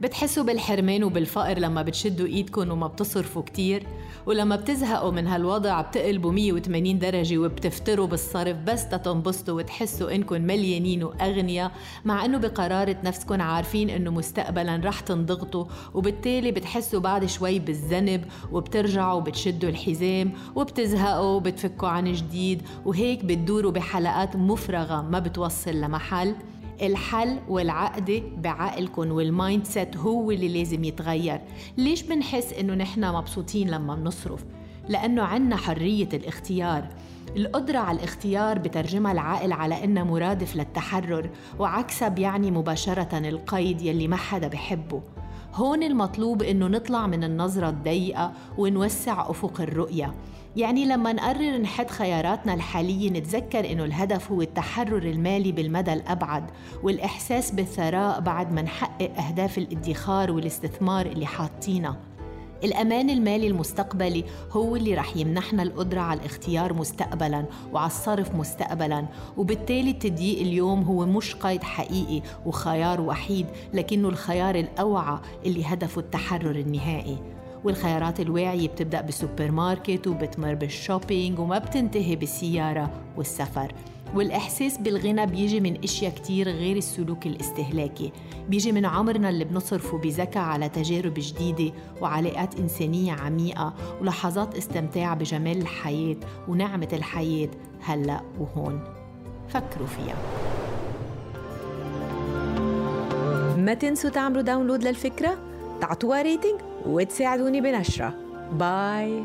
بتحسوا بالحرمان وبالفقر لما بتشدوا ايدكم وما بتصرفوا كتير؟ ولما بتزهقوا من هالوضع بتقلبوا 180 درجة وبتفتروا بالصرف بس تتنبسطوا وتحسوا انكم مليانين وأغنياء مع انه بقرارة نفسكم عارفين انه مستقبلا رح تنضغطوا وبالتالي بتحسوا بعد شوي بالذنب وبترجعوا بتشدوا الحزام وبتزهقوا وبتفكوا عن جديد وهيك بتدوروا بحلقات مفرغة ما بتوصل لمحل. الحل والعقدة بعقلكم وال mindset هو اللي لازم يتغير. ليش بنحس إنه نحن مبسوطين لما بنصرف؟ لأنه عنا حرية الاختيار. القدرة على الاختيار بترجمها العقل على إنها مرادف للتحرر وعكسها بيعني مباشرة القيد يلي ما حدا بحبه. هون المطلوب إنه نطلع من النظرة الضيقة ونوسع أفق الرؤية. يعني لما نقرر نحد خياراتنا الحالية نتذكر إنه الهدف هو التحرر المالي بالمدى الأبعد والإحساس بالثراء بعد ما نحقق أهداف الادخار والاستثمار اللي حاطينها الأمان المالي المستقبلي هو اللي رح يمنحنا القدرة على الاختيار مستقبلا وعلى الصرف مستقبلا وبالتالي التضييق اليوم هو مش قيد حقيقي وخيار وحيد لكنه الخيار الأوعى اللي هدفه التحرر النهائي. والخيارات الواعية بتبدأ بالسوبر ماركت وبتمر بال shopping وما بتنتهي بالسيارة والسفر. والإحساس بالغنى بيجي من أشياء كتير غير السلوك الاستهلاكي. بيجي من عمرنا اللي بنصرفه بذكاء على تجارب جديدة وعلاقات إنسانية عميقة ولحظات استمتاع بجمال الحياة ونعمة الحياة هلأ وهون. فكروا فيها. ما تنسوا تعملوا download للفكرة؟ تعطوها rating وتساعدوني بنشرها. bye